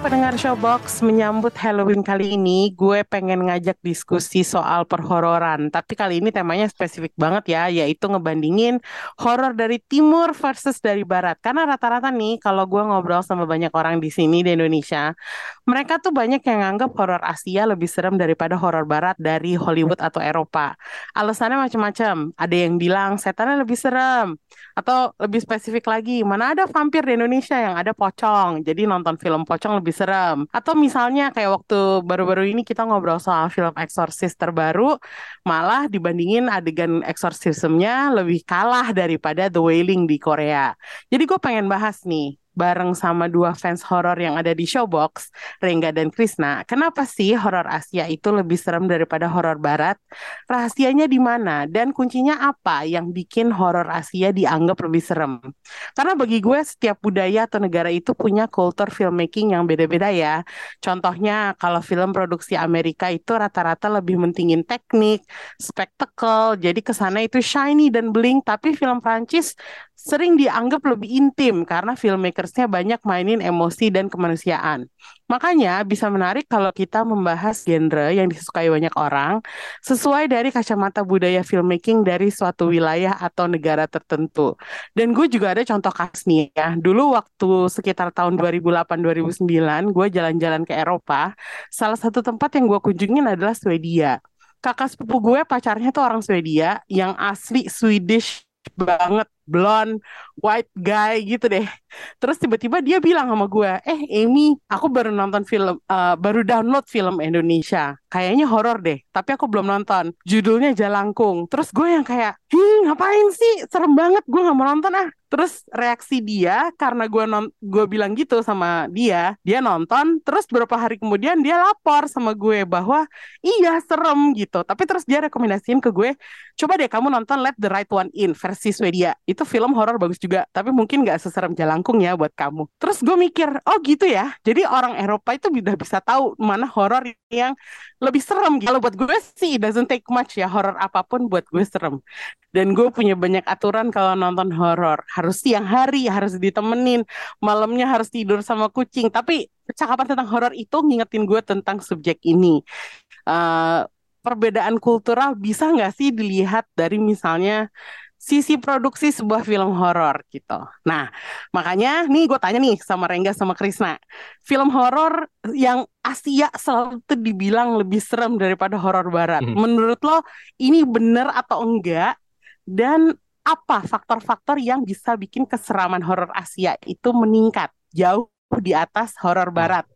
Pendengar Showbox Menyambut Halloween kali ini Gue pengen ngajak diskusi soal perhororan. Tapi kali ini temanya spesifik banget ya Yaitu ngebandingin horor dari timur versus dari barat. Karena rata-rata nih kalau gue ngobrol sama banyak orang di sini di Indonesia Mereka tuh banyak yang nganggap horor Asia lebih serem daripada horor barat dari Hollywood atau Eropa. Alasannya macam-macam Ada yang bilang setannya lebih serem Atau lebih spesifik lagi Mana ada vampir di Indonesia yang ada pocong. Jadi nonton film pocong lebih serem. Atau misalnya kayak waktu baru-baru ini kita ngobrol soal film Exorcist terbaru, malah dibandingin adegan exorcismnya lebih kalah daripada The Wailing di Korea. Jadi gue pengen bahas nih, bareng sama dua fans horor yang ada di Showbox, Rengga dan Krisna. Kenapa sih horor Asia itu lebih serem daripada horor Barat? Rahasianya di mana? Dan kuncinya apa yang bikin horor Asia dianggap lebih serem? Karena bagi gue setiap budaya atau negara itu punya kultur filmmaking yang beda-beda ya. Contohnya kalau film produksi Amerika itu rata-rata lebih mentingin teknik, spektakel, jadi ke sana itu shiny dan bling. Tapi film Prancis sering dianggap lebih intim karena filmmakersnya banyak mainin emosi dan kemanusiaan. Makanya bisa menarik kalau kita membahas genre yang disukai banyak orang sesuai dari kacamata budaya filmmaking dari suatu wilayah atau negara tertentu. Dan gue juga ada contoh khas nih ya. Dulu waktu sekitar tahun 2008-2009 gue jalan-jalan ke Eropa, salah satu tempat yang gue kunjungin adalah Swedia. Kakak sepupu gue pacarnya tuh orang Swedia yang asli Swedish banget blonde white guy gitu deh. Terus tiba-tiba dia bilang sama gue eh Amy aku baru nonton film uh, baru download film Indonesia. Kayaknya horor deh tapi aku belum nonton. Judulnya Jalangkung. Terus gue yang kayak Ih, ngapain sih? Serem banget gue nggak mau nonton ah. Terus reaksi dia karena gue non gue bilang gitu sama dia dia nonton. Terus beberapa hari kemudian dia lapor sama gue bahwa iya serem gitu. Tapi terus dia rekomendasiin ke gue coba deh kamu nonton Let the Right One In versi Swedia itu film horor bagus juga tapi mungkin nggak seserem Jalangkung ya buat kamu terus gue mikir oh gitu ya jadi orang Eropa itu udah bisa tahu mana horor yang lebih serem gitu. Kalau buat gue sih doesn't take much ya horor apa pun buat gue serem. Dan gue punya banyak aturan kalau nonton horor. Harus siang hari, harus ditemenin, malamnya harus tidur sama kucing. Tapi percakapan tentang horor itu ngingetin gue tentang subjek ini. Uh, perbedaan kultural bisa nggak sih dilihat dari misalnya sisi produksi sebuah film horor gitu. Nah, makanya nih gue tanya nih sama Rengga sama Krisna, film horor yang Asia selalu tuh dibilang lebih serem daripada horor Barat. Hmm. Menurut lo ini benar atau enggak? Dan apa faktor-faktor yang bisa bikin keseraman horor Asia itu meningkat jauh di atas horor hmm. Barat?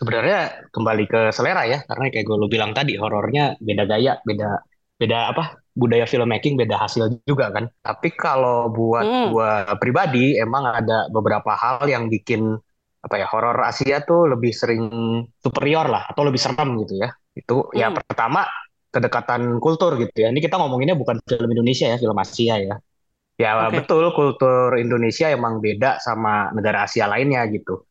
Sebenarnya kembali ke selera ya, karena kayak gue lo bilang tadi horornya beda gaya, beda beda apa budaya filmmaking beda hasil juga kan. Tapi kalau buat hmm. gua pribadi emang ada beberapa hal yang bikin apa ya horor Asia tuh lebih sering superior lah atau lebih serem gitu ya. Itu ya hmm. ya pertama kedekatan kultur gitu ya. Ini kita ngomonginnya bukan film Indonesia ya, film Asia ya. Ya okay. betul kultur Indonesia emang beda sama negara Asia lainnya gitu.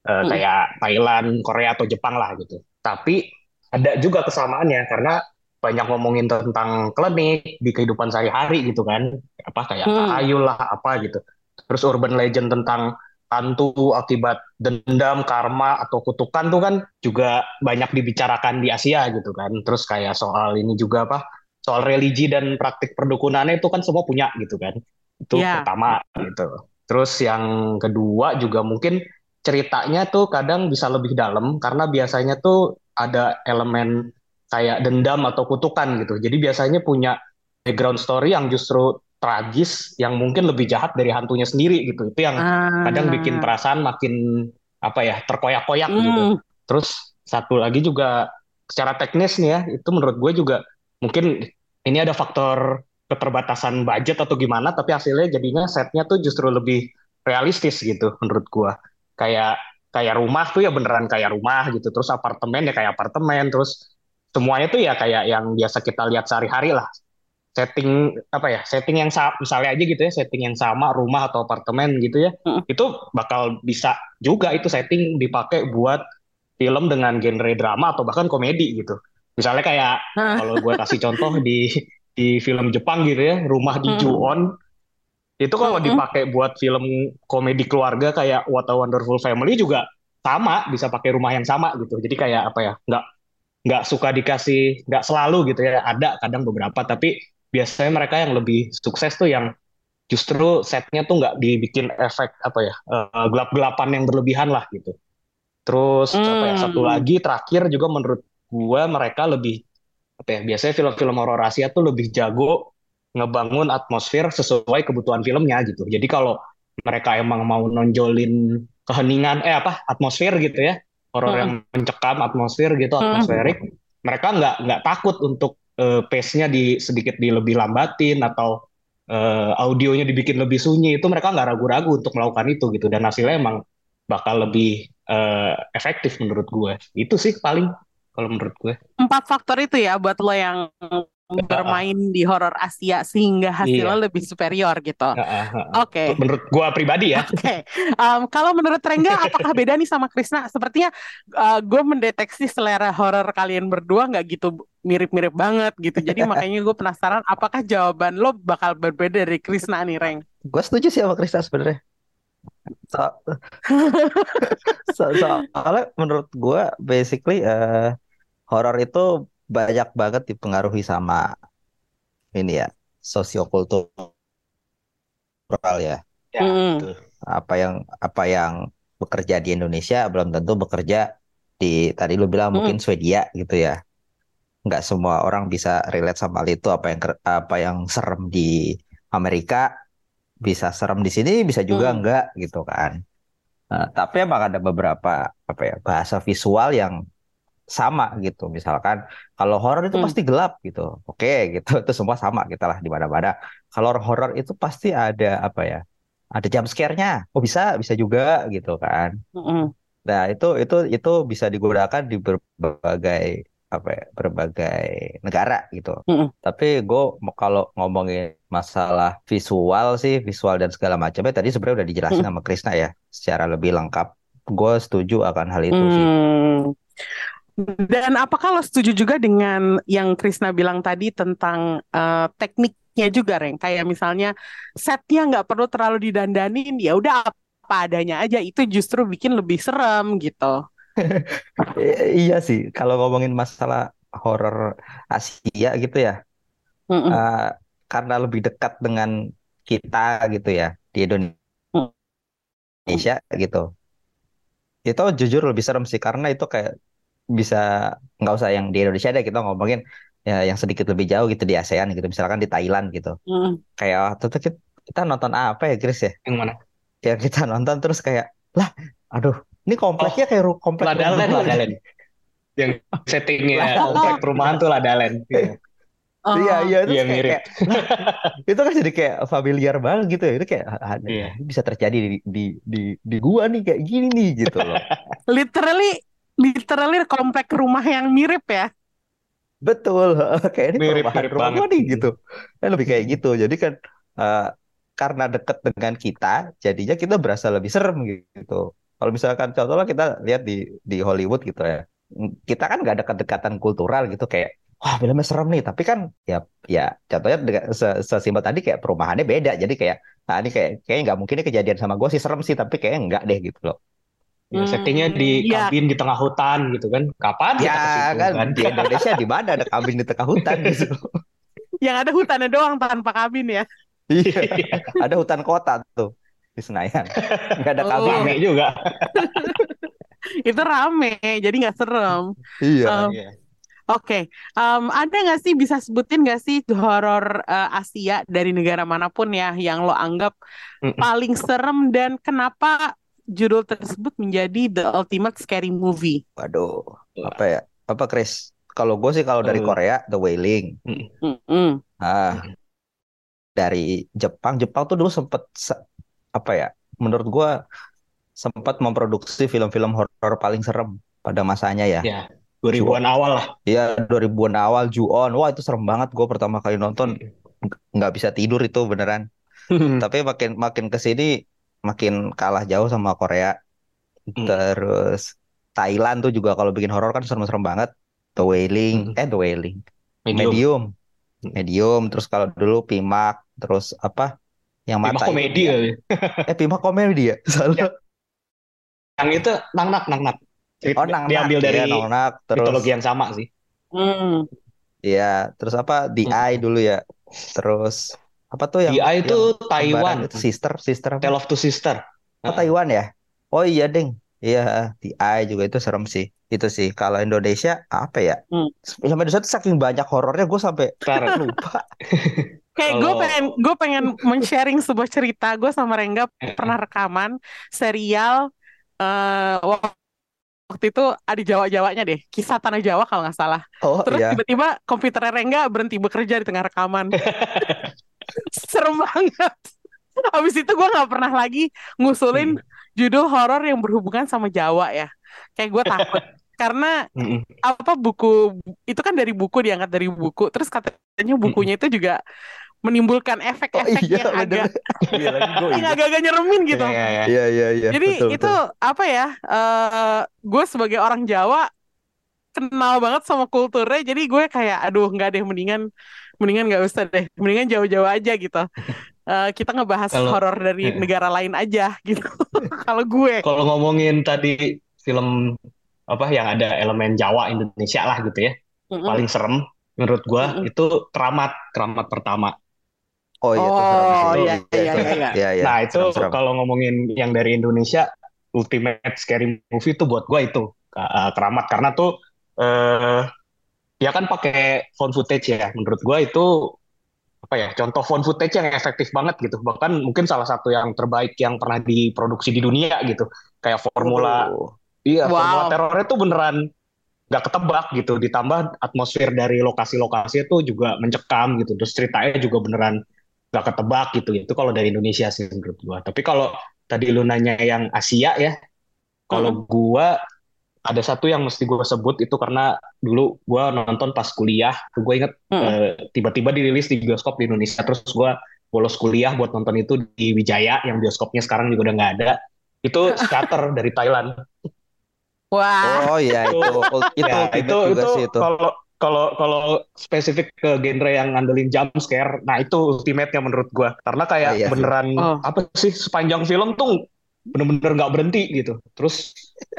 Hmm. Kayak Thailand, Korea atau Jepang lah gitu. Tapi ada juga kesamaannya karena banyak ngomongin tentang klinik di kehidupan sehari-hari gitu kan apa kayak hmm. lah apa gitu terus urban legend tentang hantu akibat dendam karma atau kutukan tuh kan juga banyak dibicarakan di Asia gitu kan terus kayak soal ini juga apa soal religi dan praktik perdukunannya itu kan semua punya gitu kan itu yeah. pertama gitu terus yang kedua juga mungkin ceritanya tuh kadang bisa lebih dalam karena biasanya tuh ada elemen kayak dendam atau kutukan gitu. Jadi biasanya punya background story yang justru tragis yang mungkin lebih jahat dari hantunya sendiri gitu. Itu yang Ah. kadang bikin perasaan makin apa ya terkoyak-koyak gitu. Hmm. Terus satu lagi juga secara teknis nih ya, itu menurut gue juga mungkin ini ada faktor keterbatasan budget atau gimana, tapi hasilnya jadinya setnya tuh justru lebih realistis gitu menurut gue. Kayak kayak rumah tuh ya beneran kayak rumah gitu, terus apartemen ya kayak apartemen, terus semuanya tuh ya kayak yang biasa kita lihat sehari-hari lah. Setting apa ya? Setting yang sa- misalnya aja gitu ya, setting yang sama rumah atau apartemen gitu ya, Mm. itu bakal bisa juga itu setting dipakai buat film dengan genre drama atau bahkan komedi gitu. Misalnya kayak kalau gue kasih contoh di di film Jepang gitu ya, Rumah di Mm. Ju-on itu kalau Mm-mm. dipakai buat film komedi keluarga kayak What a Wonderful Family juga sama, bisa pakai rumah yang sama gitu. Jadi kayak apa ya, nggak nggak suka dikasih, nggak selalu gitu ya. Ada kadang beberapa, tapi biasanya mereka yang lebih sukses tuh yang justru setnya tuh nggak dibikin efek apa ya, eh, gelap-gelapan yang berlebihan lah gitu. Terus apa ya, satu Hmm. lagi terakhir juga menurut gua mereka lebih apa ya, biasanya film-film horor Asia tuh lebih jago ngebangun atmosfer sesuai kebutuhan filmnya gitu. Jadi kalau mereka emang mau nonjolin keheningan eh apa atmosfer gitu ya, horor Hmm. yang mencekam atmosfer gitu, Hmm. atmosferik, mereka nggak nggak takut untuk eh, pace-nya di sedikit di lebih lambatin atau eh, audionya dibikin lebih sunyi itu mereka nggak ragu-ragu untuk melakukan itu gitu dan hasilnya emang bakal lebih eh, efektif menurut gue. Itu sih paling kalau menurut gue. Empat faktor itu ya buat lo yang bermain di horor Asia sehingga hasilnya lebih superior gitu. Heeh, heeh. Oke. Menurut gue pribadi ya. Oke, Em, kalau menurut Rengga, apakah beda nih sama Krisna? Sepertinya gue mendeteksi selera horor kalian berdua nggak gitu mirip-mirip banget gitu. Jadi makanya gue penasaran, apakah jawaban lo bakal berbeda dari Krisna nih, Reng? Gue setuju sih sama Krista sebenarnya. So, so, soalnya menurut gue basically eh, horor itu banyak banget dipengaruhi sama ini ya sosiokultural ya. Ya, Mm. Apa yang apa yang bekerja di Indonesia belum tentu bekerja di tadi lu bilang mungkin Swedia gitu ya. Nggak semua orang bisa relate sama hal itu apa yang apa yang serem di Amerika bisa serem di sini bisa juga Hmm. enggak gitu kan. Nah, tapi emang ada beberapa apa ya bahasa visual yang sama gitu. Misalkan kalau horor itu Hmm. pasti gelap gitu. Oke gitu. Itu semua sama kita lah di mana-mana. Kalau horor itu pasti ada apa ya? Ada jump scare-nya. Oh bisa, bisa juga gitu kan. Nah, itu itu itu bisa digunakan di berbagai apa ya, berbagai negara gitu. Tapi gue kalau ngomongin masalah visual sih, visual dan segala macamnya tadi sebenarnya udah dijelasin Mm. sama Krisna ya, secara lebih lengkap. Gue setuju akan hal itu sih. Hmm. Dan apakah lo setuju juga dengan yang Krisna bilang tadi tentang eh, tekniknya juga, Reng? Kayak misalnya setnya nggak perlu terlalu didandanin, ya udah apa adanya aja. Itu justru bikin lebih serem gitu. Iya sih, kalau ngomongin masalah horor Asia gitu ya, Mm-mm. eh, karena lebih dekat dengan kita gitu ya di Hmm. Indonesia gitu. Itu jujur lebih serem sih karena itu kayak bisa nggak usah yang di Indonesia deh kita ngomongin ya yang sedikit lebih jauh gitu di ASEAN gitu misalkan di Thailand gitu. Mm. Kayak waktu itu kita, kita nonton apa ya Chris ya? Yang mana? Ya kita nonton terus kayak lah aduh ini kompleknya kayak ru- komplek Ladalen. Ladalen. Yang settingnya Oh. komplek perumahan tuh Ladalen. Iya. Oh. Iya iya itu Iya, kayak, mirip. kayak, lah, itu kan jadi kayak familiar banget gitu ya itu kayak ah, ah, Iya. bisa terjadi di di di di gua nih kayak gini nih gitu loh Literally, literally komplek rumah yang mirip ya. betul kayak ini Mirip, perumahan mirip rumah nih gitu. Kan lebih kayak gitu. Jadi kan eh, karena deket dengan kita jadinya kita berasa lebih serem gitu. Kalau misalkan contohnya kita lihat di di Hollywood gitu ya. Kita kan nggak ada kedekatan kultural gitu kayak wah filmnya serem nih. Tapi kan ya ya contohnya sesimpel tadi kayak perumahannya beda. Jadi kayak nah ini kayak kayaknya nggak mungkin ini kejadian sama gue sih serem sih. Tapi kayaknya enggak deh gitu loh Ya, settingnya di Iya. kabin di tengah hutan gitu kan. Kapan kita ya situ kan kan? di Indonesia di mana ada kambing di tengah hutan gitu Yang ada hutannya doang tanpa kabin ya. iya ada hutan kota tuh di Senayan. Nggak ada Oh. kambing. Rame juga. Itu rame, jadi nggak serem. Iya. Um, Iya. Oke, Em, ada nggak sih bisa sebutin nggak sih horor eh, Asia dari negara mana pun ya yang lo anggap Mm-mm. paling serem dan kenapa judul tersebut menjadi the ultimate scary movie? Waduh, apa ya? Apa Chris? Kalau gue sih kalau dari Eh. Korea The Wailing. Mm-mm. Ah, dari Jepang, Jepang tuh dulu sempet se- apa ya? Menurut gue sempat memproduksi film-film horor paling serem pada masanya ya. Ya, 2000-an awal lah. Iya, 2000-an awal Ju-on. Wah, itu serem banget. Gue pertama kali nonton ng- nggak bisa tidur itu beneran. Tapi makin makin ke sini makin kalah jauh sama Korea. Hmm. Terus Thailand tuh juga kalau bikin horor kan serem-serem banget. The Wailing, Hmm. eh The Wailing, Medium. Medium, Hmm. Medium. Terus kalau dulu Pimak, terus apa? Yang mata itu. komedi kali. Eh Pimak komedi ya? Salah. Yang itu nang-nak, nang-nak. Cerita Oh, Nang diambil dari Iya, Nongnak. Terus mitologi yang sama sih. Hmm. Iya, terus apa? The Hmm. Eye dulu ya. Terus apa tuh yang Eye itu yang Taiwan. itu sister, sister apa? Tale of Two Sister. Oh, Taiwan ya? Oh iya, Ding. Iya, Eye juga itu serem sih. Itu sih. Kalau Indonesia apa ya? Hmm. Film Indonesia tuh saking banyak horornya gue sampai Sekarang. lupa. Kayak gue pengen gue pengen men-sharing sebuah cerita gue sama Rengga pernah rekaman serial eh waktu itu ada Jawa-Jawanya deh kisah tanah Jawa kalau nggak salah Oh terus iya. tiba-tiba komputer Rengga berhenti bekerja di tengah rekaman serem banget Abis itu gue nggak pernah lagi ngusulin judul horor yang berhubungan sama Jawa ya kayak gue takut karena Mm-mm. apa buku itu kan dari buku diangkat dari buku terus katanya bukunya itu juga menimbulkan Oh efek-efek iya, yang agak bener. Gue yang agak-agak nyeremin gitu. Iya, iya, iya. Iya. Jadi Betul, itu betul. apa ya? eh gue sebagai orang Jawa kenal banget sama kulturnya. Jadi gue kayak aduh nggak deh mendingan mendingan nggak usah deh. Mendingan jauh-jauh aja gitu. Eh kita ngebahas Kalau- horor dari Eh. negara lain aja gitu. Kalau gue. Kalau ngomongin tadi film apa yang ada elemen Jawa Indonesia lah gitu ya, Mm-mm. paling serem menurut gua Mm-mm. itu Keramat, Keramat pertama. Oh iya, Oh, iya, Itu- iya, iya, iya. Iya, iya. Nah, itu kalau ngomongin yang dari Indonesia, ultimate scary movie itu buat gua itu uh, Keramat karena tuh eh dia kan pakai found footage ya. Menurut gua itu apa ya? Contoh found footage yang efektif banget gitu. Bahkan mungkin salah satu yang terbaik yang pernah diproduksi di dunia gitu. Kayak formula Waduh. Iya, Wow. formula terornya tuh beneran nggak ketebak gitu. Ditambah atmosfer dari lokasi-lokasi itu juga mencekam gitu. Terus ceritanya juga beneran nggak ketebak gitu. Itu kalau dari Indonesia sih menurut gua. Tapi kalau tadi lu nanya yang Asia ya, kalau gua ada satu yang mesti gua sebut itu karena dulu gua nonton pas kuliah. Gue inget Hmm. eh, tiba-tiba dirilis di bioskop di Indonesia. Terus gua bolos kuliah buat nonton itu di Wijaya yang bioskopnya sekarang juga udah nggak ada. Itu Scatter dari Thailand. Wah. Oh iya itu itu Ya, ultimate itu juga itu sih itu. kalau kalau kalau spesifik ke genre yang ngandelin jump scare, nah itu ultimate-nya menurut gua. Karena kayak Oh, iya beneran Oh. apa sih sepanjang film tuh bener-bener nggak berhenti gitu. Terus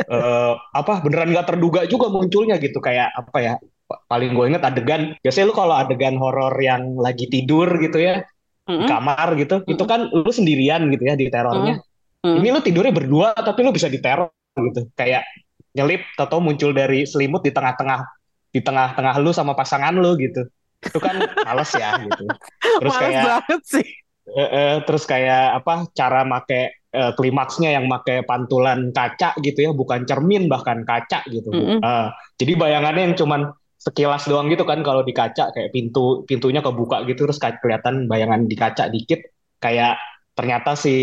eh, apa beneran nggak terduga juga munculnya gitu kayak apa ya? pa- Paling gue inget adegan, biasanya lu kalau adegan horor yang lagi tidur gitu ya, di Mm-mm. kamar gitu, itu kan lu sendirian gitu ya di terornya. Mm. Ini lu tidurnya berdua tapi lu bisa diteror gitu. Kayak nyelip atau muncul dari selimut di tengah-tengah di tengah-tengah lu sama pasangan lu gitu. Itu kan males ya gitu. Terus Males kayak banget sih. Eh, eh, terus kayak apa cara make eh, klimaksnya yang make pantulan kaca gitu ya, bukan cermin bahkan kaca gitu. Mm-mm. Eh, jadi bayangannya yang cuman sekilas doang gitu kan kalau di kaca kayak pintu pintunya kebuka gitu terus kayak kelihatan bayangan di kaca dikit kayak ternyata si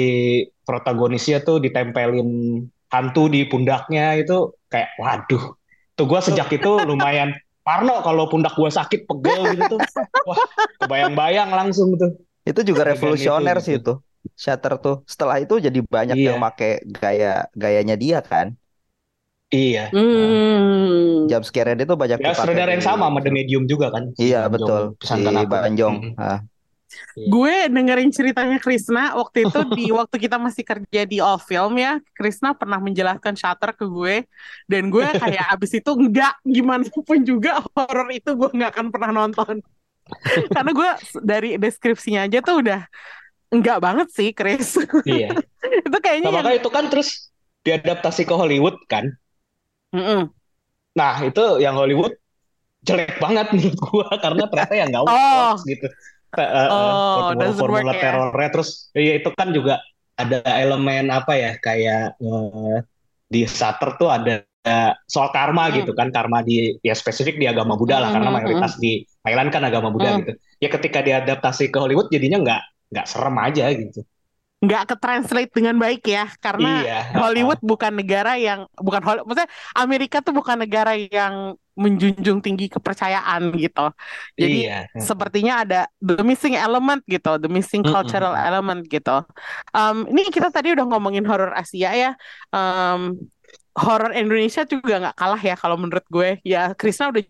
protagonisnya tuh ditempelin hantu di pundaknya itu kayak waduh tuh gue sejak itu lumayan parno kalau pundak gue sakit pegel gitu tuh wah kebayang-bayang langsung tuh Itu juga revolusioner itu sih gitu. itu. Shutter tuh. Setelah itu jadi banyak Iya. yang pakai gaya gayanya dia kan. iya Hmm. Jump scare dia tuh banyak ya sutradara yang sama sama The Medium juga kan si Iya Banjong betul si. Banjong. Mm-mm. Ah, Gue dengerin ceritanya Krisna waktu itu di waktu kita masih kerja di All Film ya, Krisna pernah menjelaskan Shutter ke gue dan gue kayak abis itu enggak gimana pun juga horor itu gue nggak akan pernah nonton karena gue dari deskripsinya aja tuh udah Enggak banget sih, Chris. Iya. itu kayaknya Nah, yang itu kan terus diadaptasi ke Hollywood kan. Mm-mm. Nah, itu yang Hollywood jelek banget menurut gua karena ternyata yang nggak Oh. works gitu. Eh, Oh, formula, work ya. terornya terus ya itu kan juga ada elemen apa ya kayak eh, di Shutter tuh ada soal karma Hmm. gitu kan karma di ya spesifik di agama Buddha lah Hmm, karena hmm, mayoritas di Thailand kan agama Buddha Hmm. gitu. Ya ketika diadaptasi ke Hollywood jadinya nggak nggak serem aja gitu. nggak ke-translate dengan baik ya, karena Iya. Hollywood bukan negara yang bukan Hol- maksudnya Amerika tuh bukan negara yang menjunjung tinggi kepercayaan gitu. Jadi Iya. sepertinya ada the missing element gitu, the missing cultural element gitu. Um, ini kita tadi udah ngomongin horor Asia ya. Um, horor Indonesia juga nggak kalah ya kalau menurut gue. Ya Krisna udah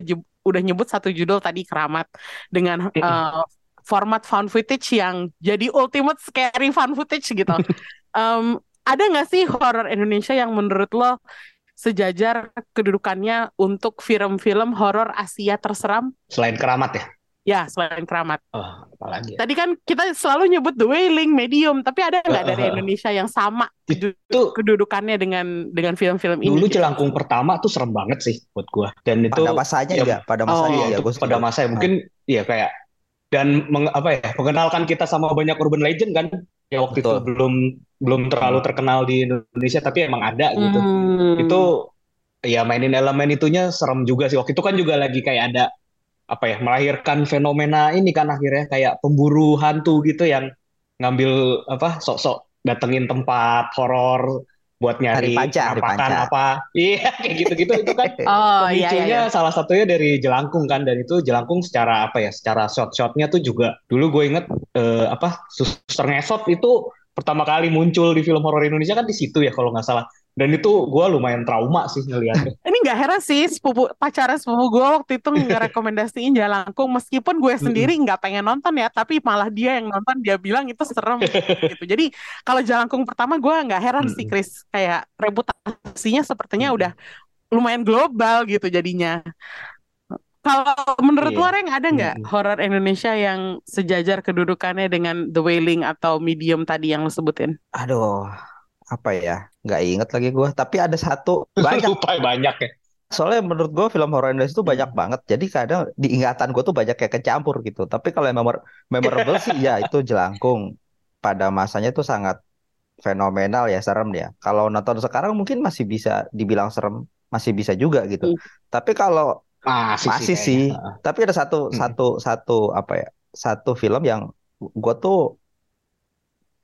udah nyebut satu judul tadi Keramat dengan uh, format found footage yang jadi ultimate scary found footage gitu. Um, ada nggak sih horor Indonesia yang menurut lo sejajar kedudukannya untuk film-film horor Asia terseram? Selain keramat ya. Ya, selain Keramat. Oh, apalagi ya. Tadi kan kita selalu nyebut The Wailing, Medium, tapi ada nggak dari Heeh. Indonesia yang sama Itu kedudukannya dengan dengan film-film ini? dulu gitu? Jelangkung pertama tuh serem banget sih buat gua. Dan itu Pada masanya ya, ya, pada Oh. masanya Iya, ya, itu gue pada masa ya mungkin ya kayak dan meng- apa ya mengenalkan kita sama banyak urban legend kan ya waktu itu Betul. belum belum terlalu terkenal di Indonesia tapi emang ada gitu Hmm. itu ya mainin elemen itunya serem juga sih waktu itu kan juga lagi kayak ada apa ya melahirkan fenomena ini kan akhirnya kayak pemburu hantu gitu yang ngambil apa sok-sok datengin tempat horor buat nyari panca, panca. apa iya kayak gitu-gitu itu kan Oh iya iya. salah satunya dari Jelangkung kan dan itu Jelangkung secara apa ya secara shot-shotnya tuh juga dulu gue inget eh, apa Suster Ngesot itu pertama kali muncul di film horor Indonesia kan di situ ya kalau nggak salah dan itu gue lumayan trauma sih ngeliatnya Ini nggak heran sih sepupu pacaran sepupu gue waktu itu ngerekomendasiin Jalangkung meskipun gue sendiri nggak pengen nonton ya, tapi malah dia yang nonton dia bilang itu serem gitu. Jadi kalau Jalangkung pertama gue nggak heran sih. Chris kayak reputasinya sepertinya udah lumayan global gitu jadinya. Kalau menurut Iya. lo Reng ada nggak Mm-mm. horor Indonesia yang sejajar kedudukannya dengan The Wailing atau Medium tadi yang lo sebutin? Aduh, apa ya? Nggak inget lagi gue. Tapi ada satu banyak. lupa banyak ya Soalnya menurut gue film horor Indonesia itu banyak banget. Jadi kadang di ingatan gue tuh banyak kayak kecampur gitu. Tapi kalau yang memor memorable sih ya itu Jelangkung. Pada masanya itu sangat fenomenal ya, serem ya. Kalau nonton sekarang mungkin masih bisa dibilang serem, masih bisa juga gitu. Hmm. Tapi kalau masih, masih sih sih, tapi ada satu Hmm. satu satu apa ya? Satu film yang gue tuh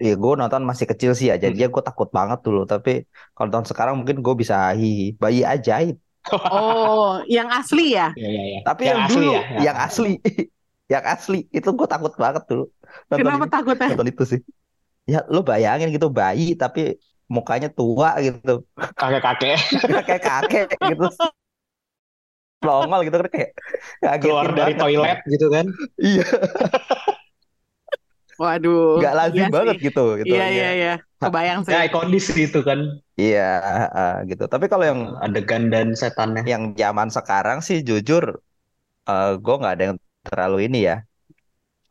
ya gue nonton masih kecil sih ya, jadinya gue takut banget dulu. Tapi kalau nonton sekarang mungkin gue bisa hihi. Bayi ajaib. Oh, yang asli ya? Iya, iya, iya. Tapi Yang yang, asli dulu, ya? yang asli, yang asli itu gue takut banget dulu nonton Kenapa ini- takutnya? nonton itu sih. Ya lu bayangin gitu bayi tapi mukanya tua gitu, kakek-kakek kayak kakek gitu, nongol gitu kan kayak keluar dari banget. toilet gitu kan Iya, Waduh. nggak lazim iya banget sih. gitu, gitu. Iya iya iya. Kebayang sih. ya ikonis gitu kan Iya, ah, gitu. Tapi kalau yang adegan dan setannya yang zaman sekarang sih jujur, eh gue nggak ada yang terlalu ini ya,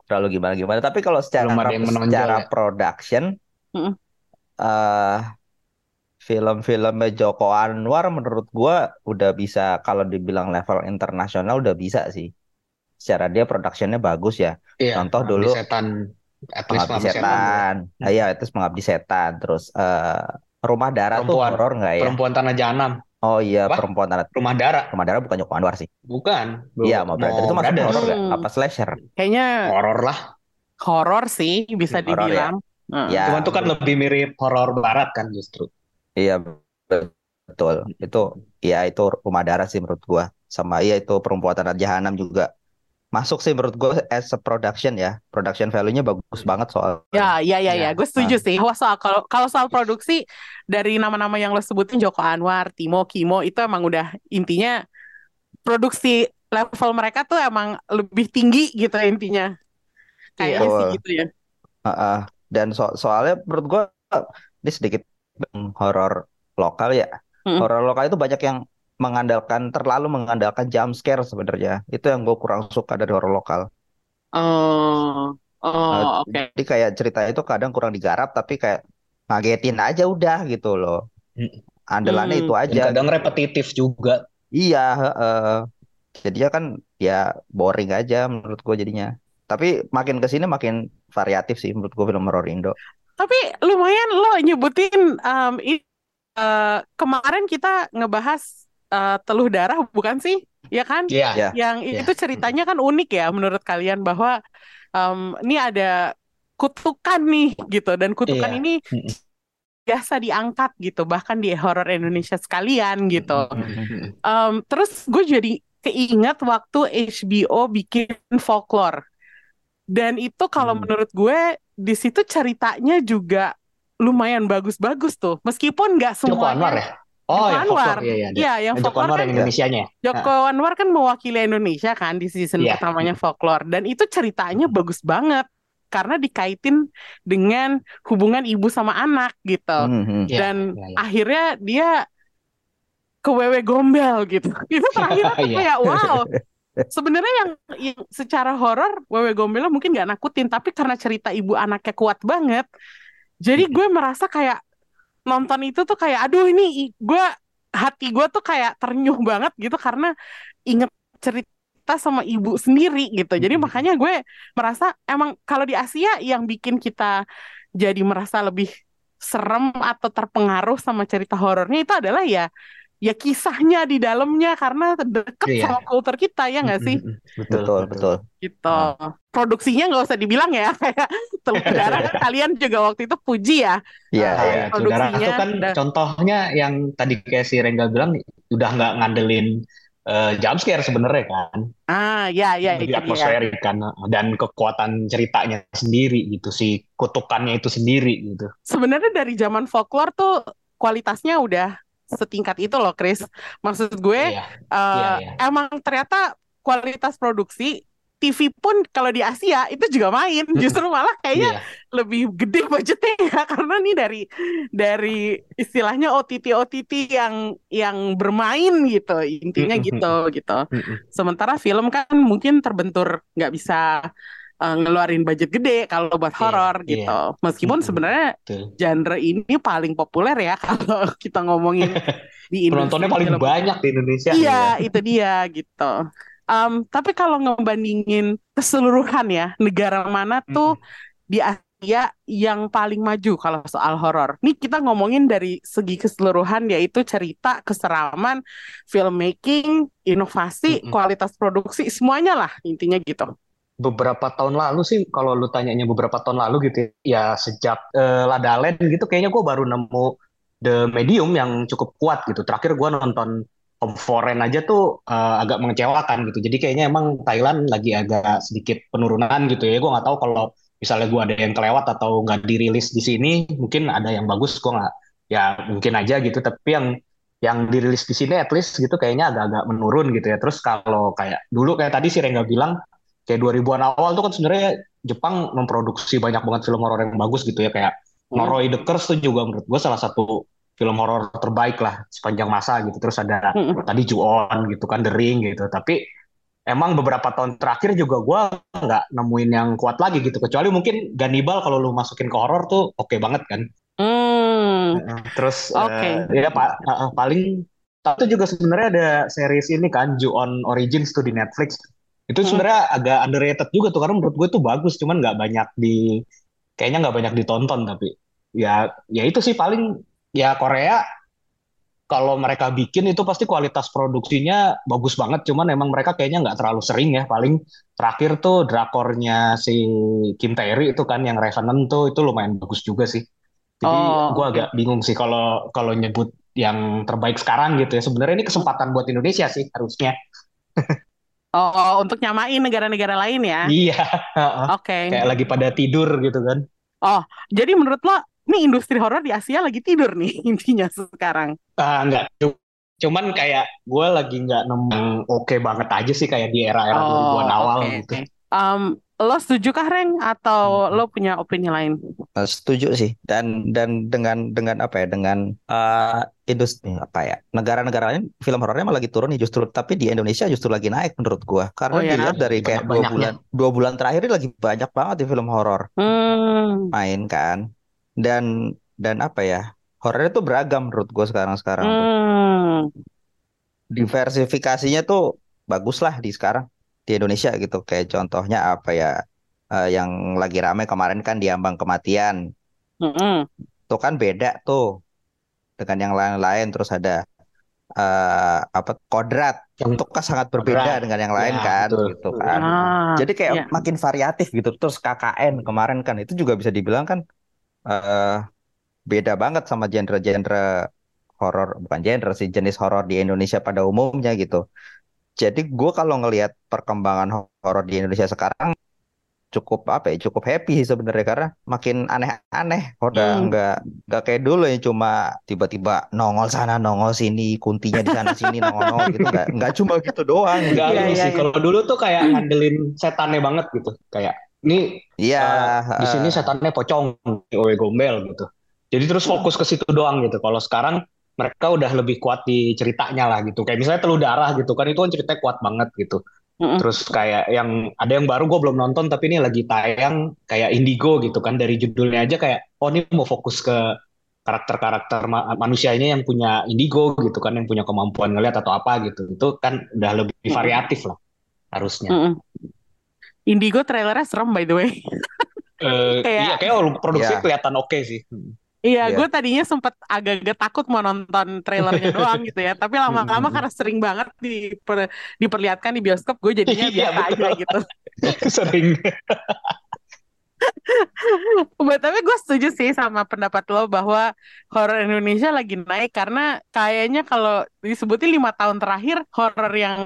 terlalu gimana gimana. Tapi kalau secara Belum ada yang menonjol secara ya? production, eh film-filmnya Joko Anwar menurut gue udah bisa kalau dibilang level internasional udah bisa sih. Secara dia productionnya bagus ya. iya Contoh dulu setan at least Pengabdi Setan Setan, Hmm. Ah, iya itu Pengabdi Setan. Terus eh Rumah Dara tuh Perempuan. horor nggak ya? perempuan tanah jahanam Oh iya, Apa? Perempuan Tanah rumah dara Rumah Dara bukan Joko Anwar sih. bukan Iya, mau Brother itu masuk horor nggak? Hmm. Apa slasher? Kayaknya horor lah horor sih bisa Horor ya? dibilang. Heeh. Ya, cuman itu kan lebih mirip horor barat kan justru Iya betul. Itu ya itu Rumah Dara sih menurut gua. Sama iya itu Perempuan Tanah Jahanam juga masuk sih menurut gua as a production ya. Production value-nya bagus banget soal. Ya, ya, ya, Ya. ya. Gue setuju sih. Wah, soal kalau kalau soal produksi dari nama-nama yang lo sebutin Joko Anwar, Timo, Kimo itu emang udah intinya produksi level mereka tuh emang lebih tinggi gitu intinya. Kayaknya sih gitu ya. Heeh. Dan so- soalnya menurut gua ini sedikit horor lokal ya. Hmm. Horor lokal itu banyak yang mengandalkan terlalu mengandalkan jump scare sebenarnya. Itu yang gue kurang suka dari horor lokal. Oh, Oh, Uh, oke. jadi kayak ceritanya itu kadang kurang digarap tapi kayak ngagetin aja udah gitu loh. Andalannya Hmm. itu Dan aja. kadang repetitif juga. Iya, heeh. Jadinya kan ya boring aja menurut gue jadinya. Tapi makin ke sini makin variatif sih menurut gue film horor Indo. Tapi lumayan lo nyebutin um, eh, kemarin kita ngebahas eh, teluh darah bukan sih? Ya kan? Iya. Ya. Yang Iya. itu ceritanya kan unik ya menurut kalian bahwa um, ini ada kutukan nih gitu dan kutukan Iya. ini biasa diangkat gitu bahkan di horor Indonesia sekalian gitu. Um, terus gue jadi keinget waktu HBO bikin folklore dan itu kalau Hmm. menurut gue di situ ceritanya juga lumayan bagus-bagus tuh meskipun nggak Joko Anwar semuanya ya? Oh, Joko yang Anwar. Iya, iya. Iya, yang Joko Anwar kan yang Indonesianya. Joko Anwar kan mewakili Indonesia kan di season Iya. pertamanya folklore dan itu ceritanya bagus banget karena dikaitin dengan hubungan ibu sama anak gitu Mhm. Iya, dan iya, iya. akhirnya dia ke wewe gombel gitu itu terakhir Iya. kayak wow sebenarnya yang, yang secara horor wewe gombelnya mungkin nggak nakutin tapi karena cerita ibu anaknya kuat banget jadi gue merasa kayak nonton itu tuh kayak aduh ini gue hati gue tuh kayak ternyuh banget gitu karena inget cerita sama ibu sendiri gitu jadi Mhm. makanya gue merasa emang kalau di Asia yang bikin kita jadi merasa lebih serem atau terpengaruh sama cerita horornya itu adalah ya ya kisahnya di dalamnya karena deket Iya. sama kultur kita ya nggak sih. Betul, Betul, betul. gitu produksinya nggak usah dibilang ya kayak telur darah kan kalian juga waktu itu puji ya Iya, iya. Iya, saudara produksinya itu kan udah- contohnya yang tadi kayak si Rengga bilang udah nggak ngandelin eh, jump scare sebenarnya kan, ah ya ya lebih itu dia atmosferik kan, dan kekuatan ceritanya sendiri gitu, si kutukannya itu sendiri gitu. sebenarnya dari zaman folklore tuh kualitasnya udah setingkat itu loh Chris. Maksud gue Iya, eh, iya, iya. emang ternyata kualitas produksi TV pun kalau di Asia itu juga main. Justru malah kayaknya Iya. lebih gede budgetnya ya karena nih dari dari istilahnya OTT OTT yang yang bermain gitu intinya gitu gitu. Sementara film kan mungkin terbentur nggak bisa eh, ngeluarin budget gede kalau buat Iya, horor iya. gitu meskipun Mm-mm. sebenarnya genre ini paling populer ya kalau kita ngomongin di industri Penontonnya paling film. banyak di Indonesia. Iya, itu dia gitu. Em, tapi kalau ngebandingin keseluruhan ya, negara mana tuh di Asia yang paling maju kalau soal horor. Nih kita ngomongin dari segi keseluruhan yaitu cerita, keseraman, filmmaking, inovasi, Mm-mm. kualitas produksi, semuanya lah intinya gitu. Beberapa tahun lalu sih kalau lu tanyanya beberapa tahun lalu gitu ya, ya sejak eh, La La Land gitu kayaknya gue baru nemu The Medium yang cukup kuat gitu. Terakhir gue nonton Home Foreign aja tuh eh, agak mengecewakan gitu. Jadi kayaknya emang Thailand lagi agak sedikit penurunan gitu ya. Gue nggak tahu kalau misalnya gue ada yang kelewat atau nggak dirilis di sini mungkin ada yang bagus gue nggak ya mungkin aja gitu. Tapi yang yang dirilis di sini at least gitu kayaknya agak-agak menurun gitu ya. Terus kalau kayak dulu kayak tadi si Rengga bilang kayak 2000-an awal tuh kan sebenarnya Jepang memproduksi banyak banget film horor yang bagus gitu ya kayak Noroi the Curse tuh juga menurut gue salah satu film horor terbaik lah sepanjang masa gitu. Terus ada Mm-mm. tadi Ju-on gitu kan The Ring gitu. Tapi emang beberapa tahun terakhir juga gue nggak nemuin yang kuat lagi gitu. Kecuali mungkin Gannibal kalau lu masukin ke horor tuh oke banget kan. Hmm, terus Oke. eh, ya pa- eh, eh, paling tapi juga sebenarnya ada series ini kan Ju-on Origins tuh di Netflix itu Hmm. sebenarnya agak underrated juga tuh karena menurut gue tuh bagus cuman nggak banyak di kayaknya nggak banyak ditonton tapi ya ya itu sih paling ya Korea kalau mereka bikin itu pasti kualitas produksinya bagus banget cuman emang mereka kayaknya nggak terlalu sering ya paling terakhir tuh drakornya si Kim Tae-ri itu kan yang Revenant tuh itu lumayan bagus juga sih. Jadi Oh, gue agak bingung sih kalau kalau nyebut yang terbaik sekarang gitu ya. Sebenarnya ini kesempatan buat Indonesia sih harusnya Oh, oh, untuk nyamain negara-negara lain ya. iya Oke. kayak lagi pada tidur gitu kan Jadi menurut lo, nih industri horor di Asia lagi tidur nih intinya sekarang. Ah, enggak. Cu- Cuman kayak gue lagi nggak nemu oke banget aja sih kayak di era-era 2000-an awal oke, gitu. oke. Lo setuju kah Reng atau lo punya opini lain? Eh, Setuju sih. Dan dan dengan dengan apa ya? Dengan eh industri apa ya? Negara-negara lain film horornya malah lagi turun nih justru. Tapi di Indonesia justru lagi naik menurut gua. Karena Oh ya? dilihat dari kayak dua bulan dua bulan terakhir ini lagi banyak banget di film horor Hmm. main kan. Dan dan apa ya? Horornya tuh beragam menurut gua sekarang-sekarang tuh. Hmm. Diversifikasinya tuh bagus lah di sekarang di Indonesia gitu. Kayak contohnya apa ya? eh, yang lagi rame kemarin kan Diambang Kematian. Mm-mm. Itu kan beda tuh dengan yang lain-lain. Terus ada eh, apa Kodrat. Yang Itu kan sangat berbeda Kodrat. dengan yang lain Ya, kan betul. gitu kan. Ah, Jadi kayak ya. makin variatif gitu. Terus KKN kemarin kan itu juga bisa dibilang kan eh beda banget sama genre-genre horor, bukan genre sih, jenis horor di Indonesia pada umumnya gitu. Jadi gue kalau ngelihat perkembangan ho- horor di Indonesia sekarang cukup apa ya, cukup happy sih sebenarnya karena makin aneh-aneh. Udah Hmm. nggak nggak kayak dulu yang cuma tiba-tiba nongol sana, nongol sini, kuntinya di sana sini, nongol-nongol gitu. Nggak nggak cuma gitu doang. Enggak Iya, ini iya, sih. iya. Kalau dulu tuh kayak ngandelin setannya banget gitu. Kayak ini Iya, eh, di sini setannya pocong, owe gombel gitu. Jadi terus fokus ke situ doang gitu. Kalau sekarang mereka udah lebih kuat di ceritanya lah gitu. Kayak misalnya Telur Darah gitu kan itu kan ceritanya kuat banget gitu. Mm-mm. Terus kayak yang ada yang baru gue belum nonton tapi ini lagi tayang kayak Indigo gitu kan dari judulnya aja kayak oh ini mau fokus ke karakter-karakter ma- manusia ini yang punya indigo gitu kan yang punya kemampuan ngeliat atau apa gitu. Itu kan udah lebih Mm-mm. variatif lah harusnya. Mm-mm. Indigo trailernya serem by the way. Eh, iya Kayak kayak produksinya Iya. kelihatan oke sih. Iya, Iya. gue tadinya sempet agak-agak takut mau nonton trailernya doang gitu ya. Tapi lama-lama Hmm. karena sering banget diper- diperlihatkan di bioskop, gue jadinya Iya, biasa aja gitu. Sering. But, tapi gue setuju sih sama pendapat lo bahwa horor Indonesia lagi naik karena kayaknya kalau disebutin lima tahun terakhir horor yang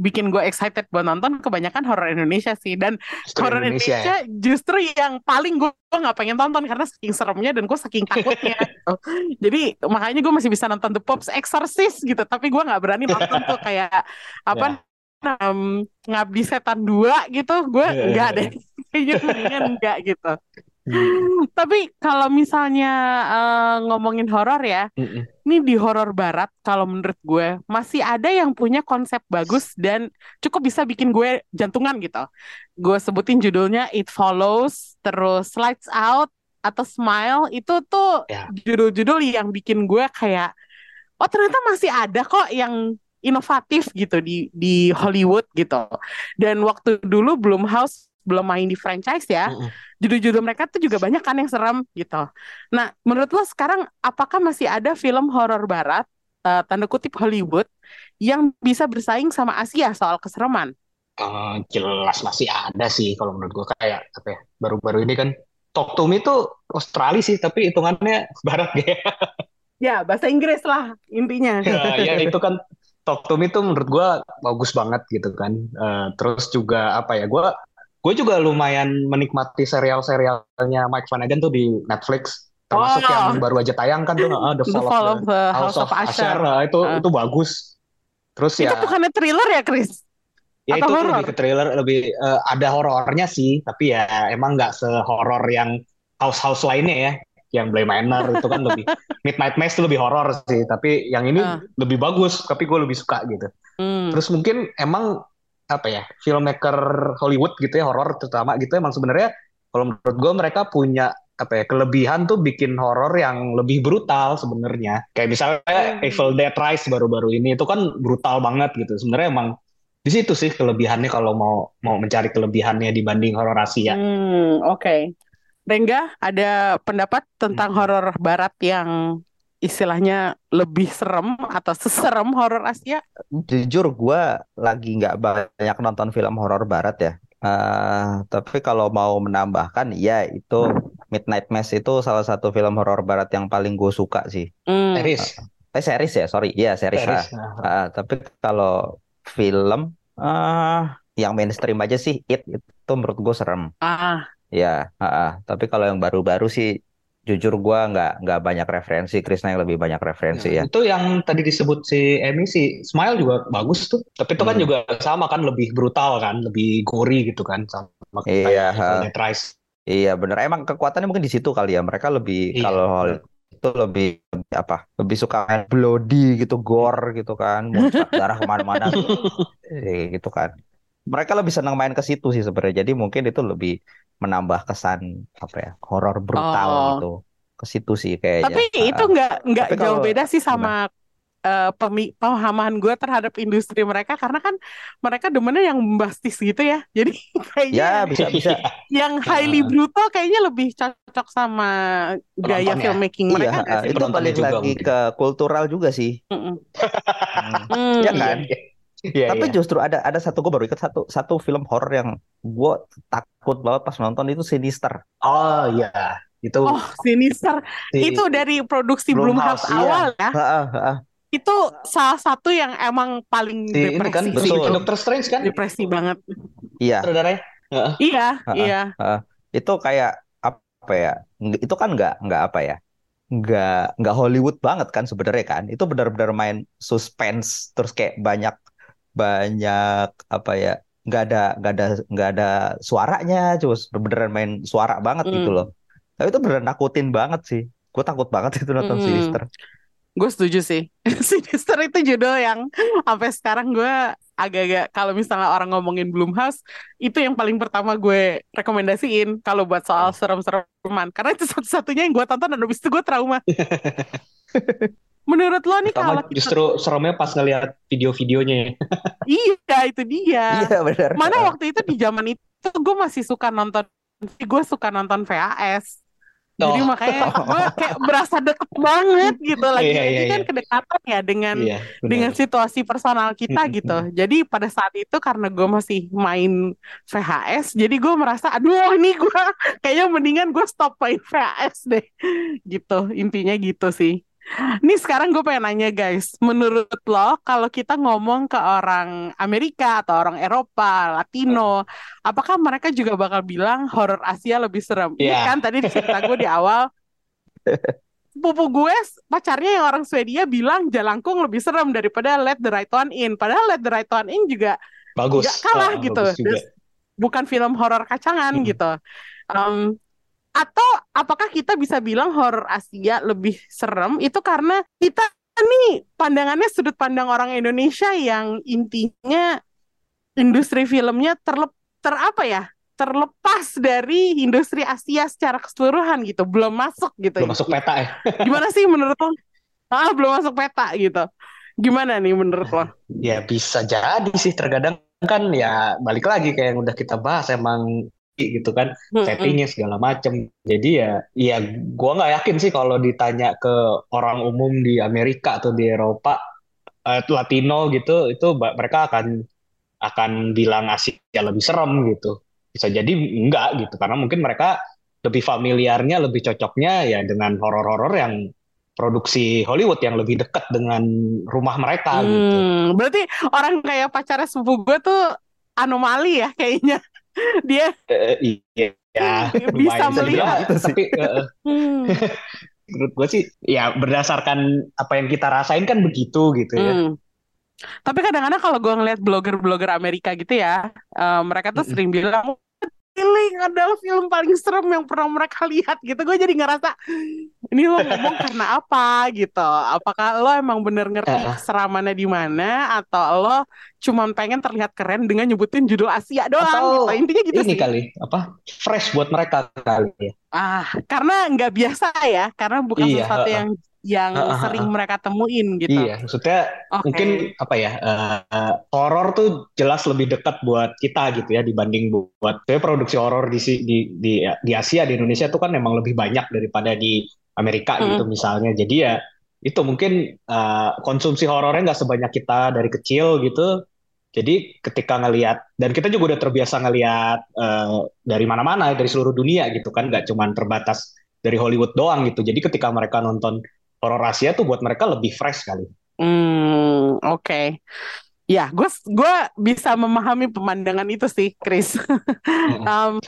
bikin gue excited buat nonton kebanyakan horor Indonesia sih dan horor Indonesia ya. Indonesia justru yang paling gue nggak pengen tonton karena saking seremnya dan gue saking takutnya gitu. Jadi makanya gue masih bisa nonton The Pops Exorcist gitu tapi gue nggak berani nonton tuh kayak apa em, Ngabdi Setan 2 gitu gue Iya, enggak iya, deh kayaknya mendingan enggak gitu. Hmm. Tapi kalau misalnya eh, ngomongin horor ya, Mm-mm. ini di horor barat kalau menurut gue masih ada yang punya konsep bagus dan cukup bisa bikin gue jantungan gitu. Gue sebutin judulnya It Follows, terus Lights Out atau Smile itu tuh Ya. judul-judul yang bikin gue kayak oh ternyata masih ada kok yang inovatif gitu di di Hollywood gitu. Dan waktu dulu Blumhouse belum main di franchise ya, Mm-mm. judul-judul mereka tuh juga banyak kan yang serem gitu. Nah, menurut lo sekarang apakah masih ada film horor barat eh, tanda kutip Hollywood yang bisa bersaing sama Asia soal kesereman? Eh, jelas masih ada sih kalau menurut gue kayak apa ya baru-baru ini kan Talk to Me itu Australia sih tapi hitungannya barat ya. Ya, bahasa Inggris lah intinya. ya, ya itu kan Talk to Me itu menurut gue bagus banget gitu kan. Eh, terus juga apa ya gue gue juga lumayan menikmati serial-serialnya Mike Flanagan tuh di Netflix termasuk Oh. yang baru aja tayang kan tuh eh, The The Fall, Fall of of the the House of Usher Usher. eh, itu Ah. itu bagus. Terus Itu ya bukannya thriller ya, Chris? Ya Atau itu horor? lebih ke trailer, lebih eh, ada horornya sih, tapi ya emang nggak sehoror yang house-house lainnya ya, yang Bly Manor itu kan lebih Midnight Mass itu lebih horor sih, tapi yang ini Ah. lebih bagus, tapi gue lebih suka gitu. Hmm. Terus mungkin emang apa ya, filmmaker Hollywood gitu ya horor terutama gitu emang sebenarnya kalau menurut gue mereka punya apa ya kelebihan tuh bikin horor yang lebih brutal sebenarnya. Kayak misalnya Hmm. Evil Dead Rise baru-baru ini itu kan brutal banget gitu. Sebenarnya emang di situ sih kelebihannya kalau mau mau mencari kelebihannya dibanding horor Asia. Hmm, oke. Rengga, ada pendapat tentang Hmm. horor barat yang istilahnya lebih serem atau seserem horor Asia? Jujur gue lagi nggak banyak nonton film horor barat ya. Eh, tapi kalau mau menambahkan, ya itu Midnight Mass itu salah satu film horor barat yang paling gue suka sih. Hmm. Series, Eh series ya, sorry, iya series. series. ah. Ah, tapi kalau film ah yang mainstream aja sih It itu menurut gue serem. Ah, Ya, ah, ah. Tapi kalau yang baru-baru sih jujur gua nggak nggak banyak referensi Krisna yang lebih banyak referensi ya, ya. Itu yang tadi disebut si Emmy si Smile juga bagus tuh. Tapi itu kan hmm. juga sama kan lebih brutal kan, lebih gory gitu kan sama iya, kayak. Iya bener. Emang kekuatannya mungkin di situ kali ya. Mereka lebih iya. kalau itu lebih apa lebih suka bloody gitu gore gitu kan darah ke mana-mana gitu kan mereka lebih senang main ke situ sih sebenarnya jadi mungkin itu lebih menambah kesan apa ya horor brutal oh. gitu. Ke situ sih kayaknya tapi itu nggak nggak jauh beda sih sama uh, pemahaman gue terhadap industri mereka. Karena kan mereka demennya yang bombastis gitu ya. Jadi kayaknya ya bisa bisa. yang highly brutal kayaknya lebih cocok sama gaya Penonton filmmaking ya? mereka iya, itu balik lagi mungkin. ke kultural juga sih. Mm -mm. ya kan? Iya, iya. Tapi iya. justru ada ada satu gue baru ikut satu satu film horror yang gue takut banget pas nonton itu Sinister. Oh iya, itu. Oh Sinister, si... itu dari produksi Blumhouse, Blumhouse awal iya. ya. Ha, ha, ha itu salah satu yang emang paling si, depresi. Ini kan betul. Dokter Strange kan? Depresi banget. Iya. Saudaranya? Uh. Iya, uh, iya. Uh, itu kayak apa ya? Itu kan nggak nggak apa ya? Nggak nggak Hollywood banget kan sebenarnya kan? Itu benar-benar main suspense terus kayak banyak banyak apa ya? Nggak ada nggak ada nggak ada suaranya, terus beneran main suara banget mm. gitu loh. Tapi itu beneran nakutin banget sih. Gue takut banget itu nonton mm. Sinister. Gue setuju sih. Sinister itu judul yang sampai sekarang gue agak-agak kalau misalnya orang ngomongin Bloomhouse itu yang paling pertama gue rekomendasiin kalau buat soal serem-sereman karena itu satu-satunya yang gue tonton dan habis itu gue trauma. Menurut lo nih kalau justru seremnya pas ngeliat video-videonya. iya itu dia. Iya benar. Mana waktu itu di zaman itu gue masih suka nonton gue suka nonton VHS. Jadi makanya gue kayak berasa deket banget gitu lagi. Iya, iya, kan iya. kedekatan ya dengan iya, dengan situasi personal kita gitu. Jadi pada saat itu karena gue masih main VHS, jadi gue merasa aduh ini gue kayaknya mendingan gue stop main VHS deh. Gitu intinya gitu sih. Nih sekarang gue pengen nanya guys, menurut lo kalau kita ngomong ke orang Amerika atau orang Eropa, Latino, apakah mereka juga bakal bilang horror Asia lebih serem? Yeah. Ini iya. kan tadi cerita gue di awal, pupu gue pacarnya yang orang Swedia bilang Jalangkung lebih serem daripada Let the Right One In. Padahal Let the Right One In juga bagus, gak kalah oh, gitu. Bukan film horor kacangan hmm. gitu. Um, atau apakah kita bisa bilang horor Asia lebih serem? Itu karena kita nih pandangannya sudut pandang orang Indonesia yang intinya industri filmnya terlep ter apa ya? Terlepas dari industri Asia secara keseluruhan gitu. Belum masuk gitu belum masuk peta ya? Gimana sih menurut lo? Ah belum masuk peta gitu. Gimana nih menurut lo? Ya bisa jadi sih. Terkadang kan ya balik lagi kayak yang udah kita bahas. Emang gitu kan hmm, settingnya segala macem jadi ya ya gue nggak yakin sih kalau ditanya ke orang umum di Amerika atau di Eropa uh, Latino gitu itu mereka akan akan bilang Asia lebih serem gitu bisa jadi enggak gitu karena mungkin mereka lebih familiarnya lebih cocoknya ya dengan horor-horor yang produksi Hollywood yang lebih dekat dengan rumah mereka gitu. hmm, gitu. Berarti orang kayak pacarnya sepupu gue tuh anomali ya kayaknya dia uh, iya. Bisa melihat. Gitu tapi uh, hmm. menurut gue sih ya berdasarkan apa yang kita rasain kan begitu gitu ya. Hmm. tapi kadang-kadang kalau gue ngeliat blogger-blogger Amerika gitu ya uh, mereka tuh sering bilang Killing adalah film paling serem yang pernah mereka lihat gitu. Gue jadi ngerasa ini lo ngomong karena apa? gitu. Apakah lo emang bener ngerti keseramannya di mana? Atau lo cuma pengen terlihat keren dengan nyebutin judul Asia doang atau gitu? Intinya gitu ini sih. kali apa fresh buat mereka kali ya. Ah karena nggak biasa ya. Karena bukan iya, sesuatu uh, yang yang uh, uh, uh, sering mereka temuin gitu. Iya, maksudnya okay. mungkin apa ya uh, horor tuh jelas lebih dekat buat kita gitu ya dibanding buat saya produksi horor di di di di Asia di Indonesia tuh kan memang lebih banyak daripada di Amerika mm. gitu misalnya. Jadi ya itu mungkin uh, konsumsi horornya nggak sebanyak kita dari kecil gitu. Jadi ketika ngelihat dan kita juga udah terbiasa ngelihat uh, dari mana-mana dari seluruh dunia gitu kan, nggak cuma terbatas dari Hollywood doang gitu. Jadi ketika mereka nonton horor Asia tuh buat mereka lebih fresh kali. Hmm, oke. Okay. Ya, gue gue bisa memahami pemandangan itu sih, Chris. um,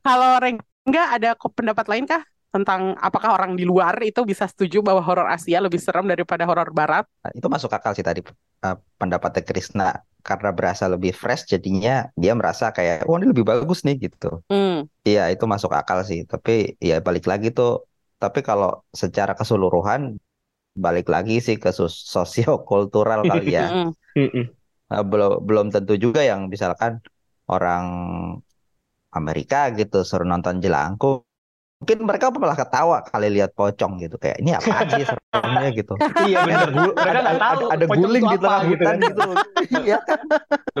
kalau Rengga ada pendapat lain kah tentang apakah orang di luar itu bisa setuju bahwa horor Asia lebih serem daripada horor Barat? Nah, itu masuk akal sih tadi uh, pendapatnya Krisna karena berasa lebih fresh jadinya dia merasa kayak wah oh, ini lebih bagus nih gitu. Hmm. Iya itu masuk akal sih tapi ya balik lagi tuh tapi kalau secara keseluruhan balik lagi sih ke sosiokultural kali ya. uh, belum belum tentu juga yang misalkan orang Amerika gitu suruh nonton jelangkung mungkin mereka malah ketawa kali lihat pocong gitu kayak ini apa sih seremnya? gitu. Iya benar ada, ada, ada, ada guling di tengah gitu. hutan gitu, gitu. iya kan?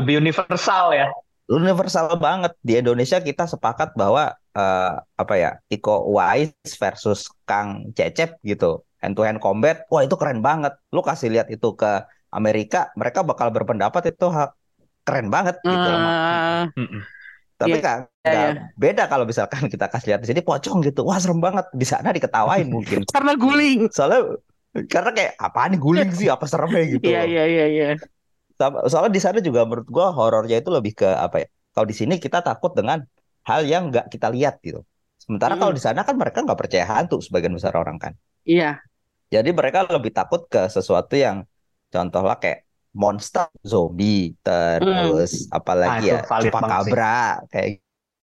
Lebih universal ya universal banget di Indonesia kita sepakat bahwa uh, apa ya Iko Uwais versus Kang Cecep gitu hand to hand combat wah itu keren banget lu kasih lihat itu ke Amerika mereka bakal berpendapat itu keren banget gitu uh, tapi yeah, kan yeah, yeah. beda kalau misalkan kita kasih lihat di sini pocong gitu. Wah, serem banget. Di sana diketawain mungkin. karena guling. Soalnya karena kayak apa nih guling sih? Apa seremnya gitu. Iya, iya, iya, iya. Soalnya di sana juga menurut gua horornya itu lebih ke apa ya? Kalau di sini kita takut dengan hal yang nggak kita lihat gitu. Sementara mm. kalau di sana kan mereka nggak percaya hantu sebagian besar orang kan. Iya. Jadi mereka lebih takut ke sesuatu yang contohlah kayak monster zombie terus hmm. apalagi ah, ya chupacabra kayak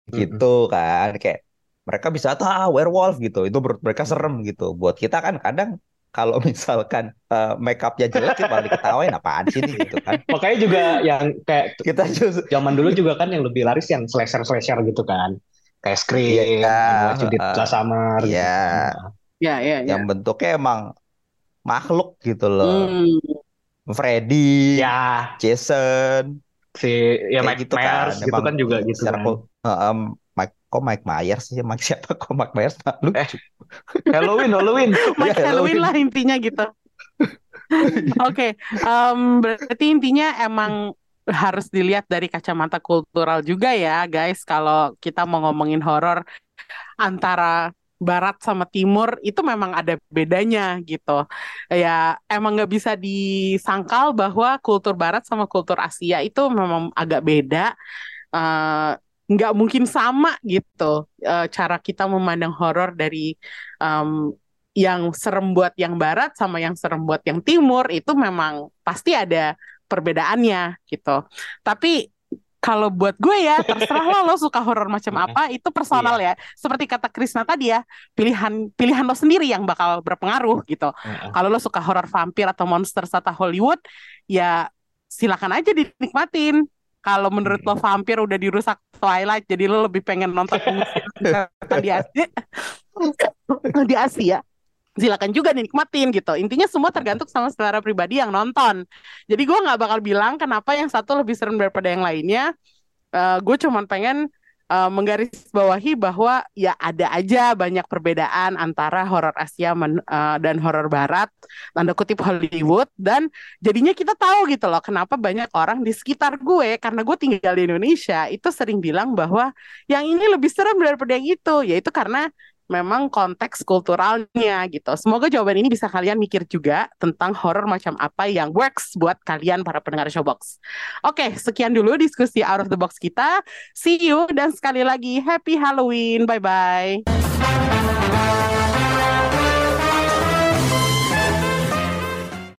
hmm. gitu kan kayak mereka bisa ah, werewolf gitu itu menurut mereka serem gitu buat kita kan kadang kalau misalkan uh, make upnya jelek kita malah diketawain apaan sih nih gitu kan makanya juga yang kayak kita just... zaman dulu juga kan yang lebih laris yang slasher slasher gitu kan kayak Scream, yeah, Judith uh, Samar, gitu. ya, ya, ya, yang bentuknya emang makhluk gitu loh. Hmm. Freddy, ya, Jason, si ya Mike gitu Myers kan. gitu kan juga gitu kan. um, kok Mike Myers sih? Mike siapa? Kok Mike Myers? Lu eh, Halloween Halloween. Mike ya, Halloween. Lah intinya gitu. Oke, okay, um, berarti intinya emang harus dilihat dari kacamata kultural juga ya, guys. Kalau kita mau ngomongin horor antara barat sama timur itu memang ada bedanya gitu. Ya emang nggak bisa disangkal bahwa kultur barat sama kultur Asia itu memang agak beda. Uh, nggak mungkin sama gitu uh, cara kita memandang horor dari um, yang serem buat yang barat sama yang serem buat yang timur itu memang pasti ada perbedaannya gitu. Tapi kalau buat gue ya terserah lo lo suka horor macam apa itu personal iya. ya. Seperti kata Krisna tadi ya pilihan pilihan lo sendiri yang bakal berpengaruh gitu. Kalau lo suka horor vampir atau monster serta Hollywood ya silakan aja dinikmatin kalau menurut lo vampir udah dirusak Twilight jadi lo lebih pengen nonton di Asia di Asia silakan juga nikmatin gitu. Intinya semua tergantung sama selera pribadi yang nonton. Jadi gue nggak bakal bilang kenapa yang satu lebih serem daripada yang lainnya. Uh, gue cuma pengen uh, menggarisbawahi bahwa ya ada aja banyak perbedaan antara horor Asia men, uh, dan horor Barat, tanda kutip Hollywood, dan jadinya kita tahu gitu loh kenapa banyak orang di sekitar gue karena gue tinggal di Indonesia itu sering bilang bahwa yang ini lebih serem daripada yang itu, yaitu karena memang konteks kulturalnya gitu. Semoga jawaban ini bisa kalian mikir juga tentang horror macam apa yang works buat kalian para pendengar Showbox. Oke, sekian dulu diskusi out of the box kita. See you dan sekali lagi happy Halloween. Bye bye.